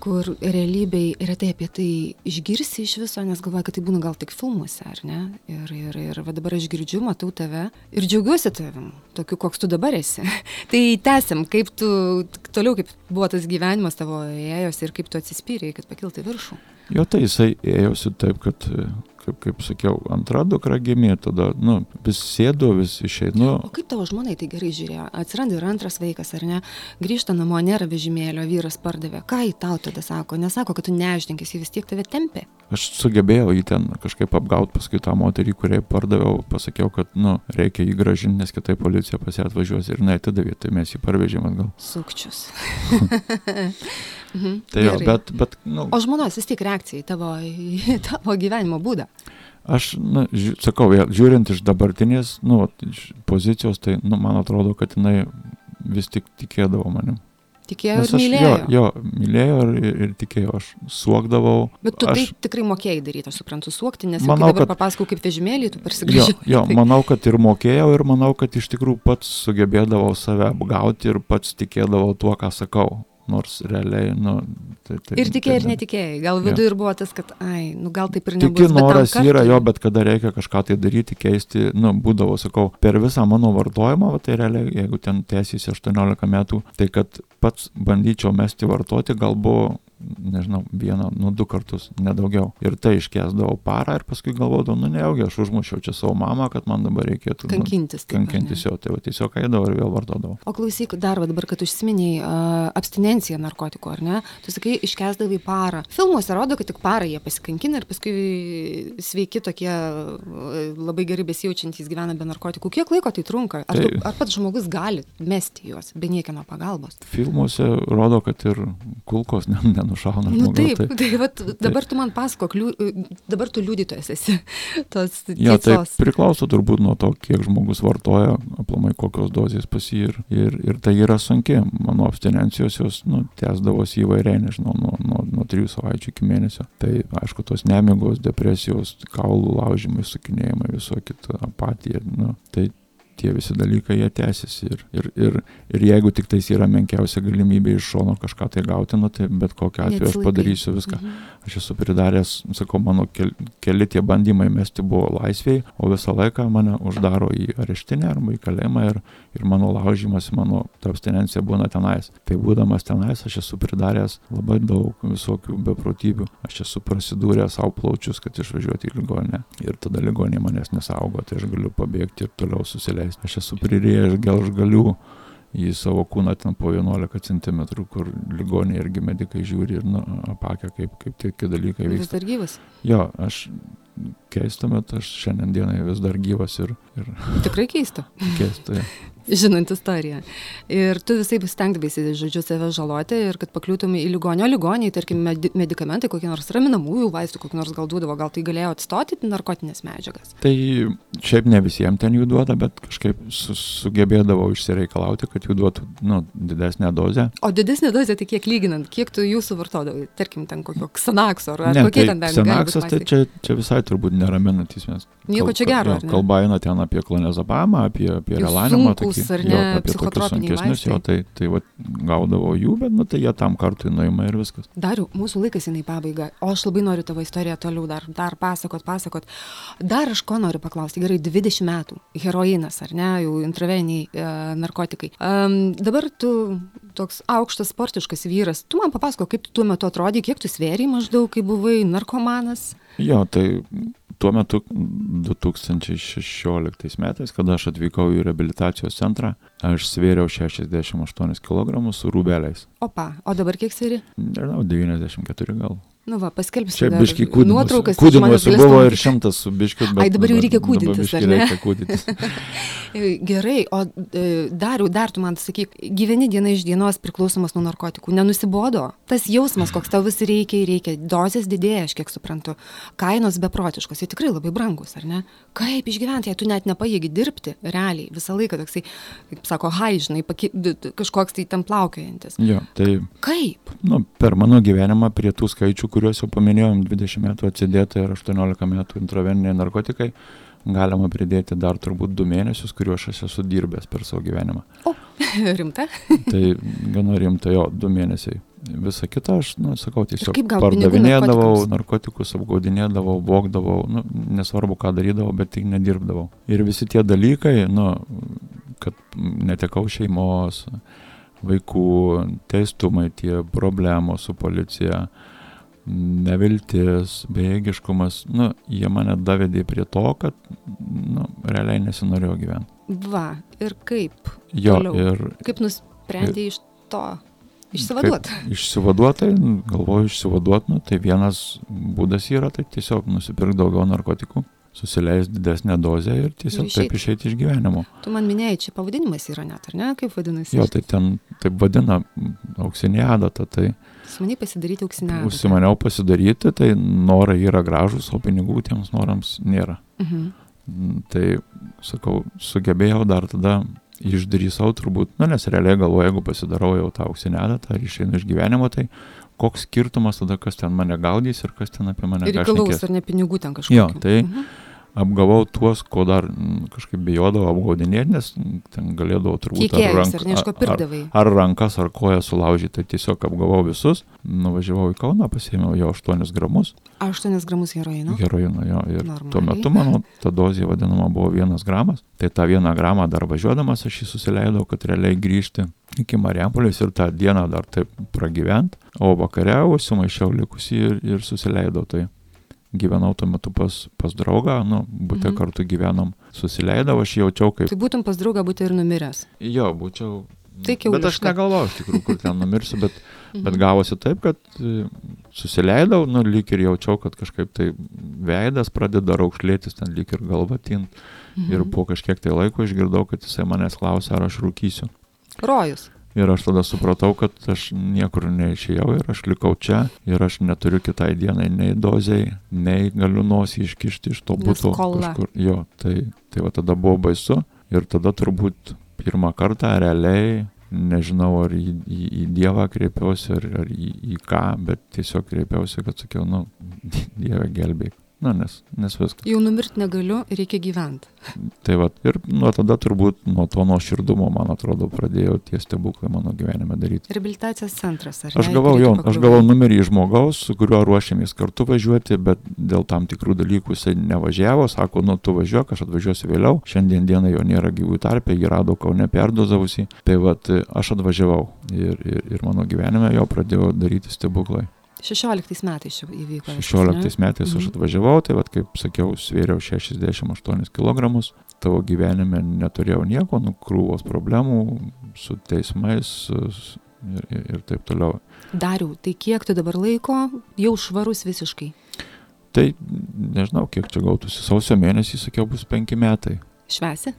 kur realybėj retai apie tai išgirsi iš viso, nes galvoju, kad tai būna gal tik filmuose, ar ne? Ir, ir, ir va dabar aš girdžiu, matau tave ir džiaugiuosi tavim, tokiu, koks tu dabar esi. tai tęsim, kaip tu toliau, kaip buvo tas gyvenimas tavo ėjosi ir kaip tu atsispyrėjai, kad pakilti viršų. Jo, tai jisai ėjosi taip, kad, kaip, kaip sakiau, antra dukra gimė, tada, nu, vis sėdo, vis išeinu. O kaip tavo žmonai tai gerai žiūrėjo? Atsiranda ir antras vaikas, ar ne? Grįžta namo, nėra vežimėlio, vyras pardavė. Ką į tau tada sako? Nesako, kad tu nežininkis, jis vis tiek tave tempė. Aš sugebėjau jį ten kažkaip apgauti paskui tą moterį, kuriai pardaviau, pasakiau, kad, nu, reikia jį gražinti, nes kitai policija pas ją atvažiuos ir neatidavė, tai mes jį parvežėm atgal. Sukčius. mhm, Tai jo, bet, bet, nu, O žmonos vis tiek reakcija į tavo, į tavo gyvenimo būdą. Aš, na, ži, sakau, žiūrint iš dabartinės, nu, iš pozicijos, tai, nu, man atrodo, kad jinai vis tik tikėdavo manim. Tikėjo Nes ir aš mylėjo. jo, jo, mylėjo ir, ir, ir tikėjo, aš suokdavau. Bet tu aš, tai tikrai mokėjai daryti, aš suprantu, suokti, nes Manau, dabar kad- papasakau, kaip vežimėlį, tu Jo, parsigrįžai. jo, manau, kad ir mokėjau ir manau, kad iš tikrųjų pats sugebėdavau save apgauti ir pats tikėdavau tuo, ką sakau. Nors realiai, nu... Tai, tai, Ir tikėjai, ir netikėjai. Gal viduje ir buvo tas, kad, ai, nu gal taip ir nebus. tam noras yra kartui- jo, bet kada reikia kažką tai daryti, keisti, nu, būdavo, sakau, per visą mano vartojimą, va, tai realiai, jeigu ten tęsiasi 18 metų, tai kad pats bandyčiau mesti vartoti, gal buvo, nežinau, vieną, nu, du kartus, nedaugiau. Ir tai iškesdavau parą ir paskui galvodavau, nu, nejaugi, aš užmušiau čia savo mamą, kad man dabar reikėtų... nu, Kankintis. ne? Kankintis jo, tai va, tiesiog eidavau ir vėl vartodavau. O klausyk, dar va dabar, kad užsiminiai uh, abstinenciją narkotikų, ar ne? Tu sakai, iškesdavai parą. Filmuose rodo, kad tik parą jie pasikankina ir paskui sveiki tokie labai gerai besijaučiantys gyvena be narkotikų. Kiek laiko tai trunka? Ar, tu, Tai- ar pats žmogus gali mesti juos be niekieno pagalbos? Filmuose rodo, kad ir kulkos ne- nenušauna. Na nu, žmogaus, taip, tai vat, dabar tu man pasakok, liu, dabar tu liudytojas esi tos Jo, tai tiesos. priklauso turbūt nuo to, kiek žmogus vartoja, aplamai kokios dozės pas jį ir, ir, ir tai yra sunki. Mano abstinencijos jos, nu, tęsdavosi įvairiai, nežinau, nuo, nuo, nuo trijų savaičių iki mėnesio. Tai aišku, tos nemigos, depresijos, kaulų laužimai, sukinėjimai, viso kito, apatija, nu, tai tie visi dalykai jie tęsiasi ir, ir, ir, ir jeigu tik tais yra menkiausia galimybė iš šono kažką tai gauti, nu, tai bet kokiu atveju aš padarysiu viską. Mhm. Aš esu pridaręs, sakau, mano kel, keli tie bandymai mesti buvo laisviai, o visą laiką mane uždaro į areštinę arba į kalėjimą ir, ir mano laužimas, mano abstinencija būna tenais. Tai būdamas tenais aš esu pridaręs labai daug visokių beprotybių. Aš esu prasidūręs savo plaučius, kad išvažiuoti į ligoninę. Ir tada ligoninė manęs nesaugo, tai aš galiu pabėgti ir toliau susileisti. Aš esu prirėjęs gelžgalių į savo kūną ten po 11 cm, kur ligonė irgi medikai žiūri ir nu, apakia, kaip, kaip tie dalykai Vis vyksta. dar gyvas. Jo, aš keista, bet aš šiandien dienai vis dar gyvas ir, ir Tikrai keista. keista. žinant istoriją. Ir tu visai stengdavaisi, žodžiu, save žaloti ir kad pakliūtum į ligonio ligoniai, tarkim, medi medikamentai, kokie nors raminamųjų vaistų, kokie nors gal duodavo, gal tai galėjo atstoti narkotinės medžiagas. Tai šiaip ne visiems ten jų duoda, bet kažkaip su, sugebėdavau išsireikalauti, kad jų duotų nu, didesnę dozę. O didesnė dozė, tai kiek lyginant, kiek tu jų suvartodavai, tarkim, ten kokio ksanakso ar, ar Ne, kokie tai ten dar gali būt Senaksas, tai čia, čia visai turbūt neraminantis mes. Nieko čia gero, ar? Kalba eina ten apie klonezapamą, apie, apie relanimą. sunkūs, tokį- ar jo, ne, tokius psichotropiniai sunkesnius, jo, vaistai. tai, tai va, gaudavo jų, bet nu, tai jie tam kartui nuima ir viskas. Dariu, mūsų laikas eina į pabaigą, o aš labai noriu tavo istoriją toliau dar, dar pasakot, pasakot. Dar aš ko noriu paklausti, gerai, 20 metų, heroinas, ar ne, jau intraveniai e, narkotikai. Um, dabar tu toks aukštas sportiškas vyras, tu man papasako, kaip tu tuo metu atrodai, kiek tu svėriai maždaug, kai buvai narkomanas. Jo, tai tuo metu 2016 metais, kada aš atvykau į rehabilitacijos centrą, aš svėriau 68 kg su rūbeliais. Opa, o dabar kiek svėri? Nežinau, 94 gal. Nu va, paskelbsiu. Čia biški kūdinuose. Nuotraukas. galės buvo ir šimtas su biškiu, Ai, dabar jau reikia kūdintis, ar ne? reikia kūdytis. E, Gerai, o e, dar, dar tu man sakyk, gyveni diena iš dienos priklausomas nuo narkotikų, nenusibodo? Tas jausmas, koks tau vis reikia, ir reikia, dozės didėja, aš kiek suprantu, kainos beprotiškos, jie tikrai labai brangus, ar ne? Kaip išgyventi, jei tu net nepajėgi dirbti, realiai, visą laiką toksai, kaip sako, hai, žinai, paki, d- d- kažkoks tai ten plaukiojantis. Jo, tai Kaip? nu, per mano gyvenimą prie tų skaičių, kuriuos jau paminėjom, 20 metų atsidėta ir 18 metų intraveniniai narkotikai, galima pridėti dar turbūt 2 mėnesius, kuriuos aš esu dirbęs per savo gyvenimą. O, rimta? Tai gana rimta, jo, 2 mėnesiai. Visa kita aš, nu, sakau, tiesiog pardavinėdavau narkotikus, apgaudinėdavau, vogdavau, nu, nesvarbu, ką darydavau, bet tik nedirbdavau. Ir visi tie dalykai, nu, kad netekau šeimos, vaikų, teistumai, tie problemos su policija, neviltis, bejėgiškumas, nu, jie mane davedė prie to, kad, nu, realiai nesinorėjau gyventi. Va, ir kaip? Jo, Toliau. ir Kaip nusprendė iš to išsivaduoti? Kaip Išsivaduotai, galvoju, išsivaduoti, nu, tai vienas būdas yra, tai tiesiog nusipirkti daugiau narkotikų, susileisti didesnę dozę ir tiesiog Ir taip išeit. išeiti iš gyvenimo. Tu man minėjai, čia pavadinimas yra net, ar ne? Kaip vadinasi? Jo, tai ten taip vadina auksinė adata, tai Sumaniai pasidaryti auksinę. adatą. užsimaniau pasidaryti, tai norai yra gražus, o pinigų tiems norams nėra. Mhm. Mm, Tai, sakau, sugebėjau dar tada išdrįsau turbūt, nu, nes realiai galvoju, jeigu pasidarau jau tą auksinelę, tai išeinu iš gyvenimo, tai koks skirtumas tada, kas ten mane gaudys ir kas ten apie mane Ir ką reikalaus šnekės. ar ne pinigų ten kažkokių. Jo, tai Mhm. Apgavau tuos, ko dar kažkaip bijodavau apgaudinėti, nes ten galėdavau turbūt Keikėjus ar ko ar, pirdavai. ar rankas, ar koją sulaužyti, tai tiesiog apgavau visus, nuvažiavau į Kauną, pasėmiau jo 8 gramus 8 gramus heroino. heroino jo ir Normaliai. tuo metu mano ta dozė vadinama buvo vienas gramas, tai tą vieną gramą dar važiuodamas aš jį susileidau, kad realiai grįžti iki Mariampolės ir tą dieną dar taip pragyvent, o vakare užsimaišiau likusį ir, ir susileidau tai. Gyvenau tuo metu pas, pas draugą, nu, būtent Mhm. kartu gyvenom, susileidau, aš jaučiau kaip Tai būtum pas draugą būti ir numiręs. Jo, būčiau. Tai bet aš kiauliška. negalvojau iš tikrųjų, kur ten numirsiu, bet, bet Mhm. gavosi taip, kad e, susileidau, nu, lyg ir jaučiau, kad kažkaip tai veidas pradeda raukšlėtis, ten lyg ir galva tint. Ir Mhm. po kažkiek tai laiko išgirdau, kad jisai manęs klausė, ar aš rūkysiu. Rojus. Ir aš tada supratau, kad aš niekur neišėjau ir aš likau čia ir aš neturiu kitai dienai nei dozei, nei galiu nosį iškišti iš to būtų kažkur. Jo, tai, tai va tada buvo baisu ir tada turbūt pirmą kartą realiai, nežinau ar į, į, į Dievą kreipiausi ar, ar į, į ką, bet tiesiog kreipiausi, kad sakiau, nu, Dieve gelbėk. Na, nes, nes viskas. Jau numirti negaliu, reikia gyventi. Tai va, ir nuo tada turbūt nuo to nuoširdumo, man atrodo, pradėjau tie stebuklai mano gyvenime daryti. Reabilitacijos centras, ar ne? Aš gavau jo, aš gavau numerį žmogaus, su kuriuo ruošėmės kartu važiuoti, bet dėl tam tikrų dalykų jisai nevažiavo, sako, nu tu važiuok, aš atvažiuosiu vėliau, šiandien dieną jo nėra gyvų tarpė, jį rado kaune perdozavusi, tai va, aš atvažiavau ir, ir, ir mano gyvenime jo pradėjo daryti stebuklai. 16 metais čia įvyko. viskas, 16 metais aš Mhm. atvažiavau, tai va, kaip sakiau, svėriau 68 kg, tavo gyvenime neturėjau nieko, nu, krūvos problemų su teismais ir, ir, ir taip toliau. Dariau, tai kiek tu dabar laiko jau švarus visiškai? Tai nežinau, kiek čia gautųsi. Sausio mėnesį, sakiau, bus penki metai. Švesi?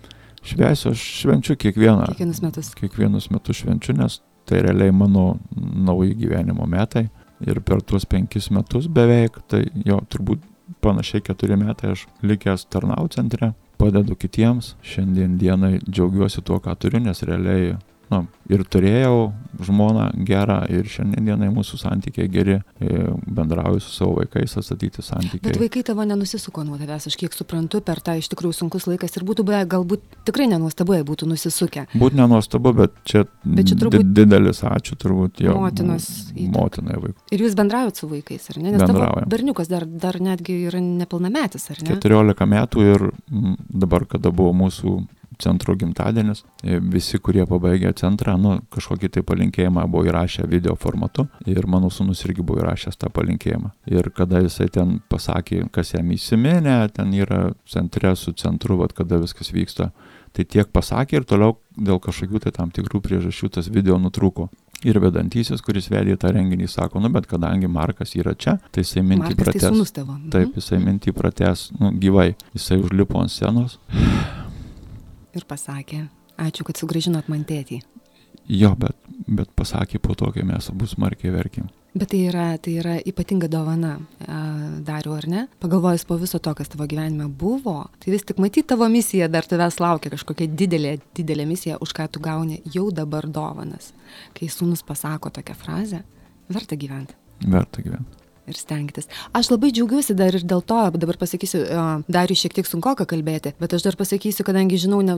Švesiu, aš švenčiu kiekvieną. Kiekvienus metus. Kiekvienus metus švenčiu, nes tai realiai mano nauji gyvenimo metai. Ir per tuos penkis metus beveik, tai jo turbūt panašiai keturi metai aš likęs tarnau centre, padedu kitiems. Šiandien dienai džiaugiuosi tuo, ką turiu, nes realiai nu, ir turėjau žmoną gerą ir šiandien dienai mūsų santykiai geri, e, bendrauju su savo vaikais, atstatyti santykiai. Bet vaikai tavo nenusisuko nuo tavęs, aš kiek suprantu, per tą iš tikrųjų sunkus laikas ir būtų buvę, galbūt tikrai nenuostabu, jei būtų nusisukę. Būt nenuostabu, bet čia, Bet čia turbūt di didelis ačiū turbūt jau. motinos. Motinai vaikų. Ir jūs bendraujat su vaikais, ar ne? Nes Bendraujam. berniukas dar, dar netgi yra nepilnametis, ar ne? 14 metų ir dabar, kada buvo mūsų centro gimtadienis, visi, kurie pabaigė centrą, nu, kažkokį tai palinkėjimą buvo įrašę video formatu ir mano sunus irgi buvo įrašęs tą palinkėjimą. Ir kada jisai ten pasakė, kas jam įsiminė, ten yra centre su centru, vat, kada viskas vyksta, tai tiek pasakė ir toliau dėl kažkokių tai tam tikrų priežasčių tas video nutrūko. Ir vedantysis, kuris vedė tą renginį, sako, nu bet kadangi Markas yra čia, tai jisai mintį Markas tai pratęs. sūnus tavo. Mhm. Taip, jisai mintį pratęs, nu, gyvai. Jisai užlipo ant scenos. Ir pasakė, ačiū, kad sugražinot man tėtį. Jo, bet, bet pasakė po to, kai mes abu smarkiai verkėm. Bet tai yra, tai yra ypatinga dovana, dariu ar ne? Pagalvojus po viso to, kas tavo gyvenime buvo, tai vis tik matyti tavo misija dar tavęs laukia kažkokia didelė, didelė misija, už ką tu gauni jau dabar dovanas. Kai sūnus pasako tokią frazę, verta gyventi. Verta gyventi. Ir stengtis. Aš labai džiaugiuosi dar ir dėl to, dabar pasakysiu, Dariui šiek tiek sunku ką kalbėti, bet aš dar pasakysiu, kadangi žinau, ne,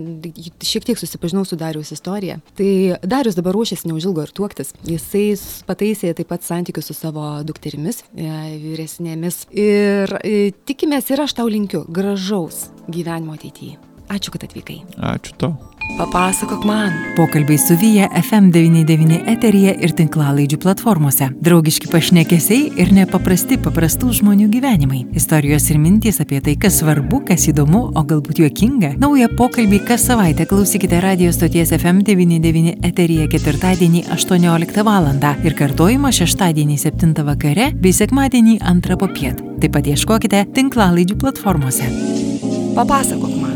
šiek tiek susipažinau su Dariaus istorija. Tai Darius dabar ruošiasi neužilgo ir tuoktis. Jisai pataisė taip pat santykius su savo dukterimis, e, vyresnėmis. Ir e, tikimės ir aš tau linkiu gražaus gyvenimo ateityje. Ačiū, kad atvykai. Ačiū tau. Papasakok man. Pokalbiai su Vyja FM99 eteryje ir tinklalaidžių platformose. Draugiški pašnekesiai ir nepaprasti paprastų žmonių gyvenimai. Istorijos ir mintys apie tai, kas svarbu, kas įdomu, o galbūt juokinga. Naują pokalbį kas savaitę klausykite radio stoties FM99 eteryje ketvirtadienį 18 val. ir kartojimą šeštadienį 7 vakare bei sekmadienį 2 popiet. Taip pat ieškokite tinklalaidžių platformose. Papasakok